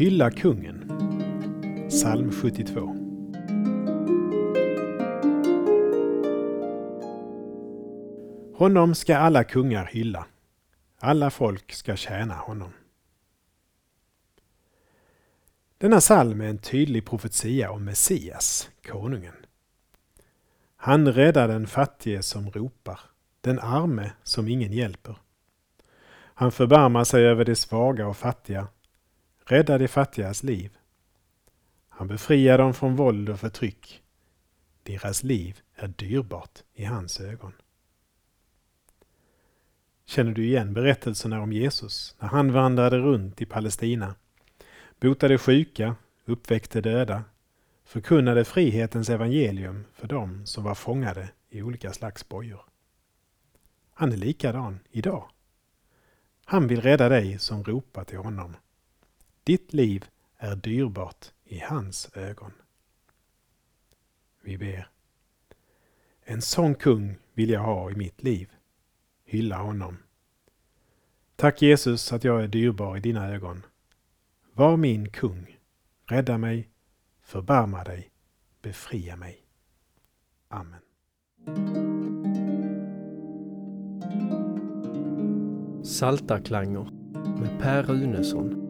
Hylla kungen. Psalm 72. Honom ska alla kungar hylla. Alla folk ska tjäna honom. Denna psalm är en tydlig profetia om Messias, konungen. Han räddar den fattige som ropar, den arme som ingen hjälper. Han förbarmar sig över de svaga och fattiga, Rädda de fattigas liv. Han befriar dem från våld och förtryck. Deras liv är dyrbart i hans ögon. Känner du igen berättelserna om Jesus när han vandrade runt i Palestina, botade sjuka, uppväckte döda, förkunnade frihetens evangelium för dem som var fångade i olika slags bojor? Han är likadan idag. Han vill rädda dig som ropar till honom. Ditt liv är dyrbart i hans ögon. Vi ber. En sån kung vill jag ha i mitt liv. Hylla honom. Tack Jesus att jag är dyrbar i dina ögon. Var min kung. Rädda mig, förbarma dig, befria mig. Amen. Saltarklanger med Per Runesson